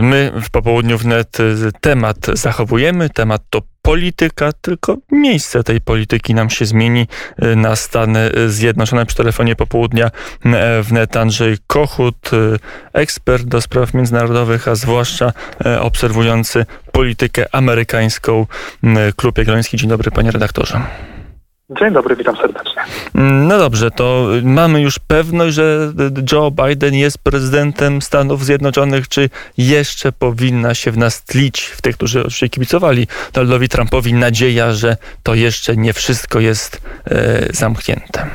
My w popołudniu wnet temat zachowujemy, temat to polityka, tylko miejsce tej polityki nam się zmieni na Stany Zjednoczone. Przy telefonie popołudnia wnet Andrzej Kochut, ekspert do spraw międzynarodowych, a zwłaszcza obserwujący politykę amerykańską. Klub Jagielloński. Dzień dobry panie redaktorze. Dzień dobry, witam serdecznie. No dobrze, to mamy już pewność, że Joe Biden jest prezydentem Stanów Zjednoczonych, czy jeszcze powinna się w nas tlić, w tych, którzy oczywiście kibicowali Donaldowi Trumpowi, nadzieja, że to jeszcze nie wszystko jest e, zamknięte?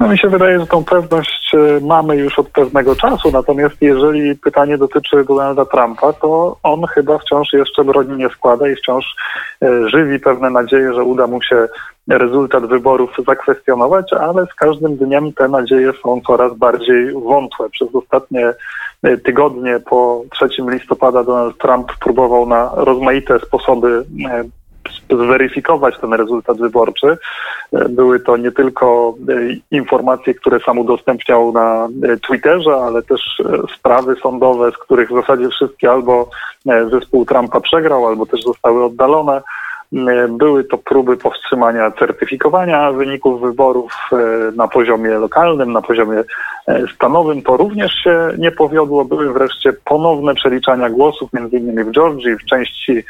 No mi się wydaje, że tą pewność e, mamy już od pewnego czasu, natomiast jeżeli pytanie dotyczy Donalda Trumpa, to on chyba wciąż jeszcze broni nie składa i wciąż e, żywi pewne nadzieje, że uda mu się rezultat wyborów zakwestionować, ale z każdym dniem te nadzieje są coraz bardziej wątłe. Przez ostatnie e, tygodnie po 3 listopada Donald Trump próbował na rozmaite sposoby zweryfikować ten rezultat wyborczy. E, były to nie tylko e, informacje, które sam udostępniał na e, Twitterze, ale też sprawy sądowe, z których w zasadzie wszystkie albo zespół Trumpa przegrał, albo też zostały oddalone. Były to próby powstrzymania certyfikowania wyników wyborów na poziomie lokalnym, na poziomie stanowym. To również się nie powiodło. Były wreszcie ponowne przeliczania głosów, między innymi w Georgii, w części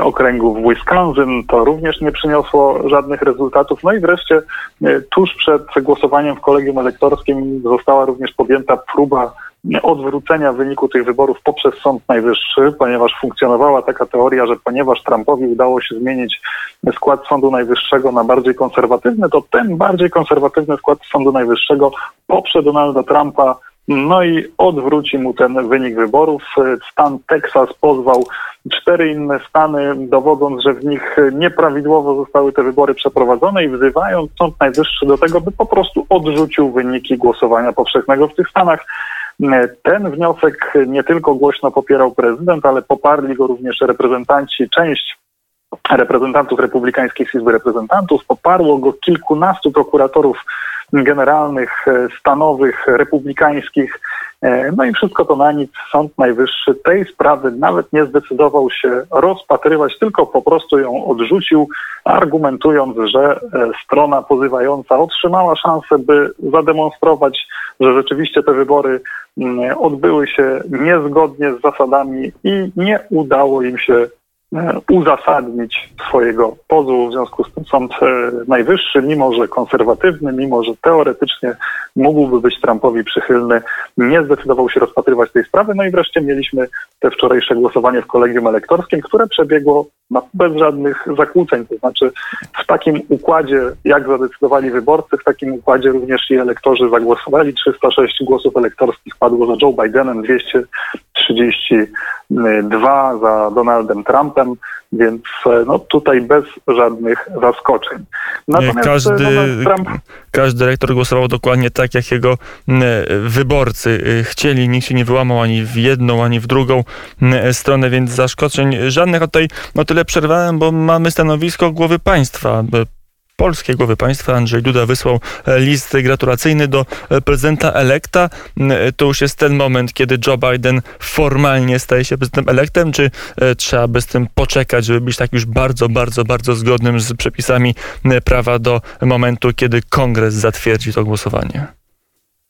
okręgów w Wisconsin. To również nie przyniosło żadnych rezultatów. No i wreszcie tuż przed głosowaniem w kolegium elektorskim została również podjęta próba odwrócenia wyniku tych wyborów poprzez Sąd Najwyższy, ponieważ funkcjonowała taka teoria, że ponieważ Trumpowi udało się zmienić skład Sądu Najwyższego na bardziej konserwatywny, to ten bardziej konserwatywny skład Sądu Najwyższego poprze Donalda Trumpa no i odwróci mu ten wynik wyborów. Stan Teksas pozwał cztery inne stany, dowodząc, że w nich nieprawidłowo zostały te wybory przeprowadzone i wzywając Sąd Najwyższy do tego, by po prostu odrzucił wyniki głosowania powszechnego w tych stanach. Ten wniosek nie tylko głośno popierał prezydent, ale poparli go również reprezentanci, część reprezentantów Republikańskiej Izby Reprezentantów, poparło go kilkunastu prokuratorów generalnych, e, stanowych, republikańskich. E, no i wszystko to na nic. Sąd Najwyższy tej sprawy nawet nie zdecydował się rozpatrywać, tylko po prostu ją odrzucił, argumentując, że e, strona pozywająca otrzymała szansę, by zademonstrować, że rzeczywiście te wybory mm, odbyły się niezgodnie z zasadami i nie udało im się uzasadnić swojego pozwu. W związku z tym Sąd e, Najwyższy, mimo że konserwatywny, mimo że teoretycznie mógłby być Trumpowi przychylny, nie zdecydował się rozpatrywać tej sprawy. No i wreszcie mieliśmy te wczorajsze głosowanie w kolegium elektorskim, które przebiegło no, bez żadnych zakłóceń. To znaczy w takim układzie, jak zadecydowali wyborcy, w takim układzie również i elektorzy zagłosowali. 306 głosów elektorskich padło za Joe Bidenem, 232 za Donaldem Trumpem, więc e, no, tutaj bez żadnych zaskoczeń. Natomiast każdy, Trump... każdy dyrektor głosował dokładnie tak, jak jego wyborcy e, chcieli. Nikt się nie wyłamał ani w jedną, ani w drugą stronę, więc zaskoczeń żadnych. A tutaj no tyle przerwałem, bo mamy stanowisko głowy państwa polskiej głowy państwa Andrzej Duda wysłał e, list gratulacyjny do e, prezydenta elekta. E, to już jest ten moment, kiedy Joe Biden formalnie staje się prezydentem elektem, czy trzeba by z tym poczekać, żeby być tak już bardzo, bardzo, bardzo zgodnym z przepisami prawa do momentu, kiedy kongres zatwierdzi to głosowanie?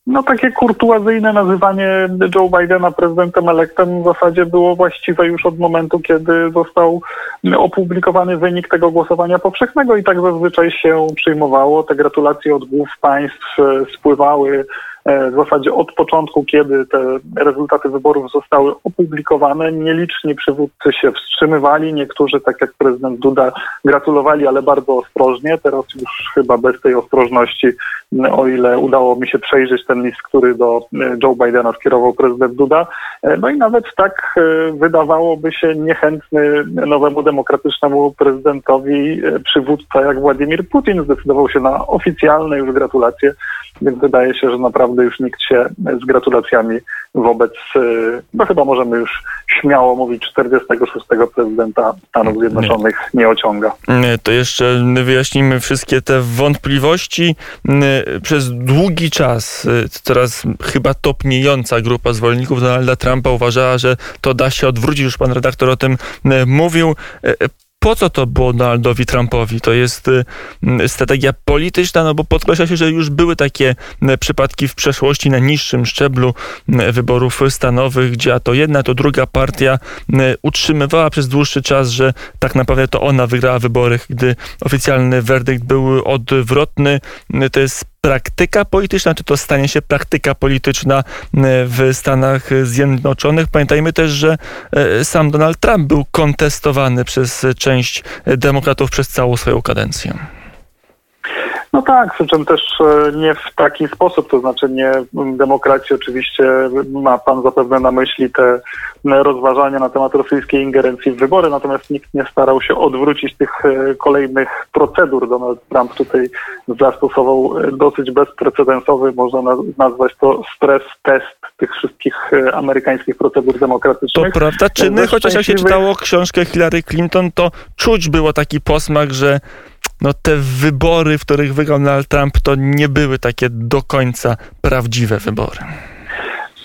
No takie kurtuazyjne nazywanie Joe Bidena prezydentem elektem w zasadzie było właściwe już od momentu, kiedy został opublikowany wynik tego głosowania powszechnego i tak zazwyczaj się przyjmowało. Te gratulacje od głów państw e, spływały w zasadzie od początku, kiedy te rezultaty wyborów zostały opublikowane, nieliczni przywódcy się wstrzymywali. Niektórzy, tak jak prezydent Duda, gratulowali, ale bardzo ostrożnie. Teraz już chyba bez tej ostrożności, o ile udało mi się przejrzeć ten list, który do e, Joe Bidena skierował prezydent Duda. E, no i nawet tak wydawałoby się niechętny nowemu demokratycznemu prezydentowi przywódca jak Władimir Putin zdecydował się na oficjalne już gratulacje, więc wydaje się, że naprawdę już nikt się z gratulacjami wobec, no chyba możemy już śmiało mówić 46 prezydenta Stanów Zjednoczonych nie, nie ociąga. To jeszcze wyjaśnimy wszystkie te wątpliwości. Przez długi czas coraz chyba topniejąca grupa zwolenników Donalda Trumpa uważała, że to da się odwrócić. Już pan redaktor o tym mówił po co to było Donaldowi Trumpowi? To jest y, strategia polityczna, no bo podkreśla się, że już były takie przypadki w przeszłości na niższym szczeblu wyborów stanowych, gdzie a to jedna, to druga partia utrzymywała przez dłuższy czas, że tak naprawdę to ona wygrała wybory, gdy oficjalny werdykt był odwrotny. To jest praktyka polityczna, czy to stanie się praktyka polityczna w Stanach Zjednoczonych. Pamiętajmy też, że e, sam Donald Trump był kontestowany przez część demokratów przez całą swoją kadencję. No tak, przy czym też e, nie w taki sposób, to znaczy nie demokracji oczywiście ma pan zapewne na myśli te rozważania na temat rosyjskiej ingerencji w wybory, natomiast nikt nie starał się odwrócić tych e, kolejnych procedur. Donald Trump tutaj zastosował e, dosyć bezprecedensowy, można nazwać to stres test tych wszystkich amerykańskich procedur demokratycznych. To prawda, czyny, chociaż jak się czytało książkę Hillary Clinton, to czuć było taki posmak, że no te wybory, w których wygrał Donald Trump, to nie były takie do końca prawdziwe wybory.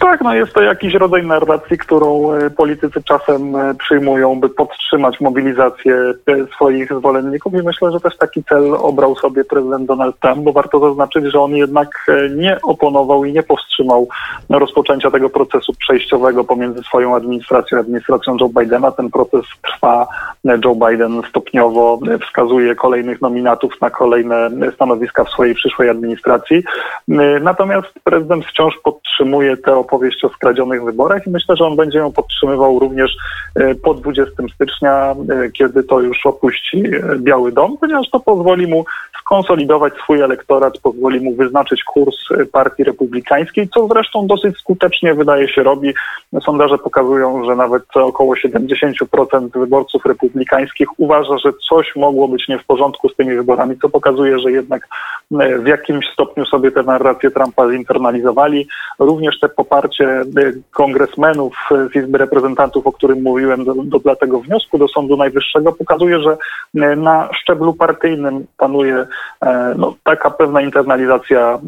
Tak, no jest to jakiś rodzaj narracji, którą e, politycy czasem e, przyjmują, by podtrzymać mobilizację e, swoich zwolenników i myślę, że też taki cel obrał sobie prezydent Donald Trump, bo warto zaznaczyć, że on jednak nie oponował i nie powstrzymał rozpoczęcia tego procesu przejściowego pomiędzy swoją administracją i administracją Joe Bidena. Ten proces trwa. Joe Biden stopniowo wskazuje kolejnych nominatów na kolejne stanowiska w swojej przyszłej administracji. Natomiast prezydent wciąż podtrzymuje te opowieść o skradzionych wyborach i myślę, że on będzie ją podtrzymywał również e, po 20 stycznia, e, kiedy to już opuści e, Biały Dom, ponieważ to pozwoli mu skonsolidować swój elektorat, pozwoli mu wyznaczyć kurs partii republikańskiej, co zresztą dosyć skutecznie wydaje się robi. Sondaże pokazują, że nawet około 70% wyborców republikańskich uważa, że coś mogło być nie w porządku z tymi wyborami, co pokazuje, że jednak w jakimś stopniu sobie tę narrację Trumpa zinternalizowali. Również te poparcie kongresmenów z Izby Reprezentantów, o którym mówiłem, do, do, dla tego wniosku do Sądu Najwyższego pokazuje, że na szczeblu partyjnym panuje no, taka pewna internalizacja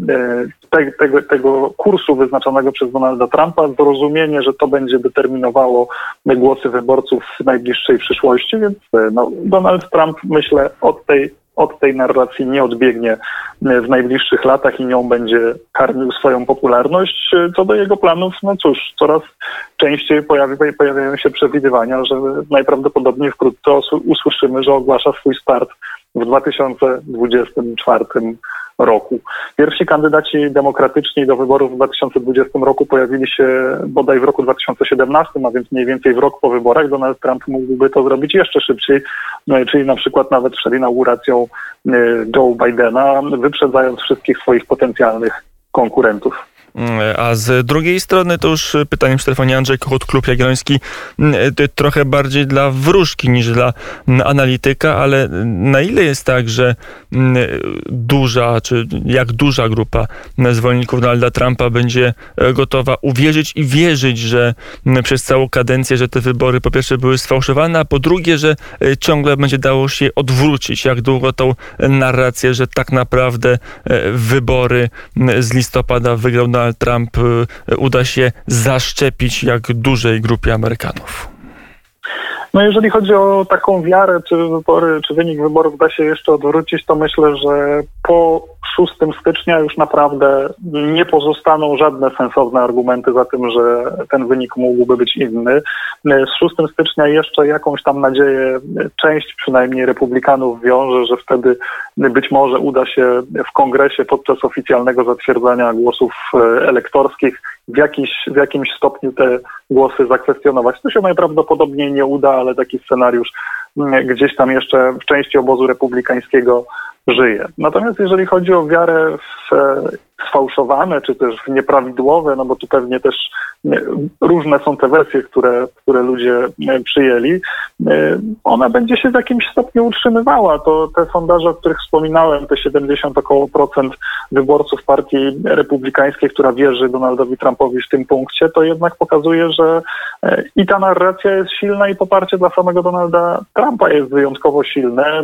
te, tego, tego kursu wyznaczonego przez Donalda Trumpa, zrozumienie, że to będzie determinowało głosy wyborców w najbliższej przyszłości, więc no, Donald Trump myślę od tej od tej narracji nie odbiegnie w najbliższych latach i nią będzie karmił swoją popularność. Co do jego planów, no cóż, coraz częściej pojawi, pojawiają się przewidywania, że najprawdopodobniej wkrótce usłyszymy, że ogłasza swój start w 2024 roku. Pierwsi kandydaci demokratyczni do wyborów w 2020 roku pojawili się bodaj w roku 2017, a więc mniej więcej w rok po wyborach. Donald Trump mógłby to zrobić jeszcze szybciej, no, czyli na przykład nawet przed inauguracją e, Joe Bidena, wyprzedzając wszystkich swoich potencjalnych konkurentów. A z drugiej strony to już pytanie w telefonie. Andrzej Kochut, Klub Jagielloński, mm, trochę bardziej dla wróżki niż dla mm, analityka, ale na ile jest tak, że mm, duża, czy jak duża grupa zwolenników Donalda Trumpa będzie e, gotowa uwierzyć i wierzyć, że przez całą kadencję, że te wybory po pierwsze były sfałszowane, a po drugie, że e, ciągle będzie dało się odwrócić, jak długo tą narrację, że tak naprawdę e, wybory z listopada wygrał Donald Donald Trump y, uda się zaszczepić jak dużej grupie Amerykanów? No jeżeli chodzi o taką wiarę, czy wybory, czy wynik wyborów da się jeszcze odwrócić, to myślę, że po 6 stycznia już naprawdę nie pozostaną żadne sensowne argumenty za tym, że ten wynik mógłby być inny. Z 6 stycznia jeszcze jakąś tam nadzieję część przynajmniej republikanów wiąże, że wtedy być może uda się w kongresie podczas oficjalnego zatwierdzania głosów elektorskich w, jakiś, w jakimś stopniu te głosy zakwestionować. To się najprawdopodobniej nie uda, ale taki scenariusz gdzieś tam jeszcze w części obozu republikańskiego żyje. Natomiast jeżeli chodzi o wiarę w sfałszowane, czy też nieprawidłowe, no bo tu pewnie też różne są te wersje, które, które ludzie przyjęli, ona będzie się w jakimś stopniu utrzymywała. To te sondaże, o których wspominałem, te 70 około procent wyborców partii republikańskiej, która wierzy Donaldowi Trumpowi w tym punkcie, to jednak pokazuje, że i ta narracja jest silna i poparcie dla samego Donalda Trumpa jest wyjątkowo silne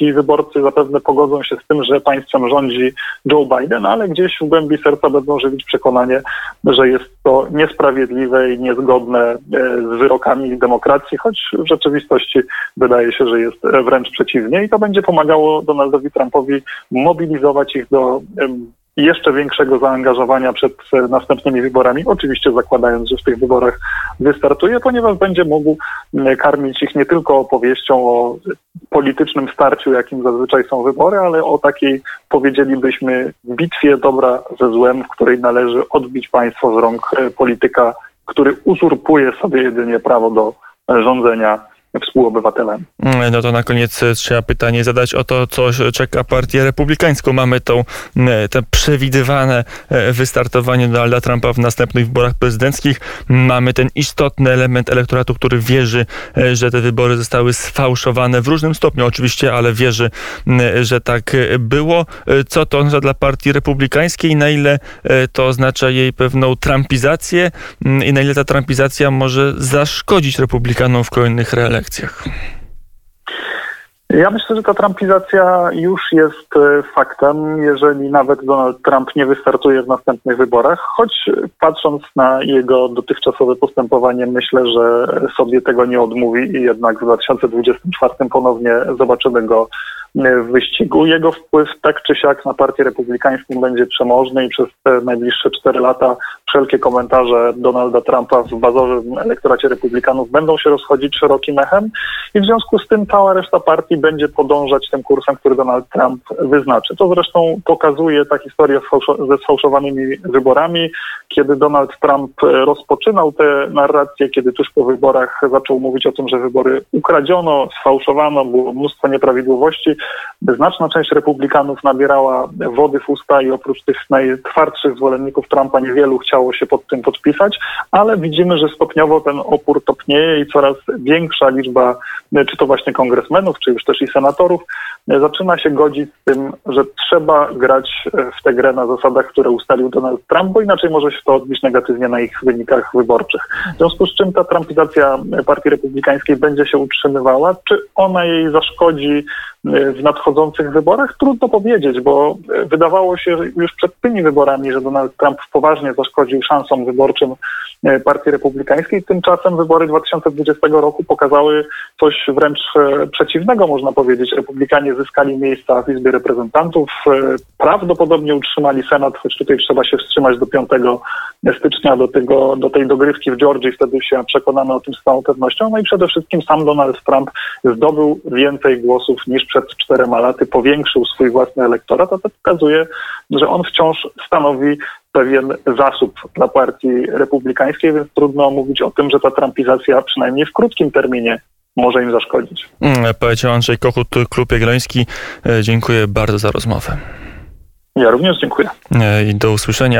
ci wyborcy zapewne pogodzą się z tym, że państwem rządzi Joe Biden, ale gdzieś w głębi serca będą żywić przekonanie, że jest to niesprawiedliwe i niezgodne e, z wyrokami demokracji, choć w rzeczywistości wydaje się, że jest wręcz przeciwnie. I to będzie pomagało Donaldowi Trumpowi mobilizować ich do jeszcze większego zaangażowania przed e, następnymi wyborami, oczywiście zakładając, że w tych wyborach wystartuje, ponieważ będzie mógł karmić ich nie tylko opowieścią o politycznym starciu, jakim zazwyczaj są wybory, ale o takiej, powiedzielibyśmy, bitwie dobra ze złem, w której należy odbić państwo z rąk e, polityka, który uzurpuje sobie jedynie prawo do rządzenia współobywatelem. Mm, no to na koniec e, trzeba pytanie zadać o to, co czeka partię republikańską. Mamy tą, te przewidywane e, wystartowanie Donalda Trumpa w następnych wyborach prezydenckich. Mamy ten istotny element elektoratu, który wierzy, e, że te wybory zostały sfałszowane w różnym stopniu oczywiście, ale wierzy, że tak było. Co to oznacza dla partii republikańskiej? Na ile to oznacza jej pewną trumpizację i na ile ta trumpizacja może zaszkodzić republikanom w kolejnych relacjach? Lekcjach? Ja myślę, że ta trumpizacja już jest e, faktem, jeżeli nawet Donald Trump nie wystartuje w następnych wyborach, choć patrząc na jego dotychczasowe postępowanie, myślę, że sobie tego nie odmówi i jednak w 2024 ponownie zobaczymy go w wyścigu. Jego wpływ tak czy siak na partię republikańską będzie przemożny i przez te najbliższe cztery lata wszelkie komentarze Donalda Trumpa w bazowym elektoracie republikanów będą się rozchodzić szerokim echem i w związku z tym cała reszta partii będzie podążać tym kursem, który Donald Trump wyznaczy. To zresztą pokazuje ta historia ze sfałszowanymi wyborami, kiedy Donald Trump rozpoczynał te narracje, kiedy tuż po wyborach zaczął mówić o tym, że wybory ukradziono, sfałszowano, było mnóstwo nieprawidłowości, znaczna część republikanów nabierała wody w usta i oprócz tych najtwardszych zwolenników Trumpa niewielu chciało się pod tym podpisać, ale widzimy, że stopniowo ten opór topnieje i coraz większa liczba, czy to właśnie kongresmenów, czy już też i senatorów, zaczyna się godzić z tym, że trzeba grać w tę grę na zasadach, które ustalił Donald Trump, bo inaczej może się to odbić negatywnie na ich wynikach wyborczych. W związku z czym ta trumpizacja Partii Republikańskiej będzie się utrzymywała. Czy ona jej zaszkodzi w nadchodzących wyborach? Trudno powiedzieć, bo wydawało się już przed tymi wyborami, że Donald Trump poważnie zaszkodził szansom wyborczym e, Partii Republikańskiej. Tymczasem wybory 2020 roku pokazały coś wręcz e, przeciwnego, można powiedzieć. Republikanie zyskali miejsca w Izbie Reprezentantów, e, prawdopodobnie utrzymali Senat, choć tutaj trzeba się wstrzymać do 5 stycznia, do, tego, do tej dogrywki w Georgii, wtedy się przekonamy o tym z całą pewnością. No i przede wszystkim sam Donald Trump zdobył więcej głosów niż przed czterema laty, powiększył swój własny elektorat, a to pokazuje, że on wciąż stanowi pewien zasób dla partii republikańskiej, więc trudno mówić o tym, że ta trumpizacja przynajmniej w krótkim terminie może im zaszkodzić. Mm, powiedział Andrzej Kochut, Klub Jagielloński. E, dziękuję bardzo za rozmowę. Ja również dziękuję. E, I do usłyszenia.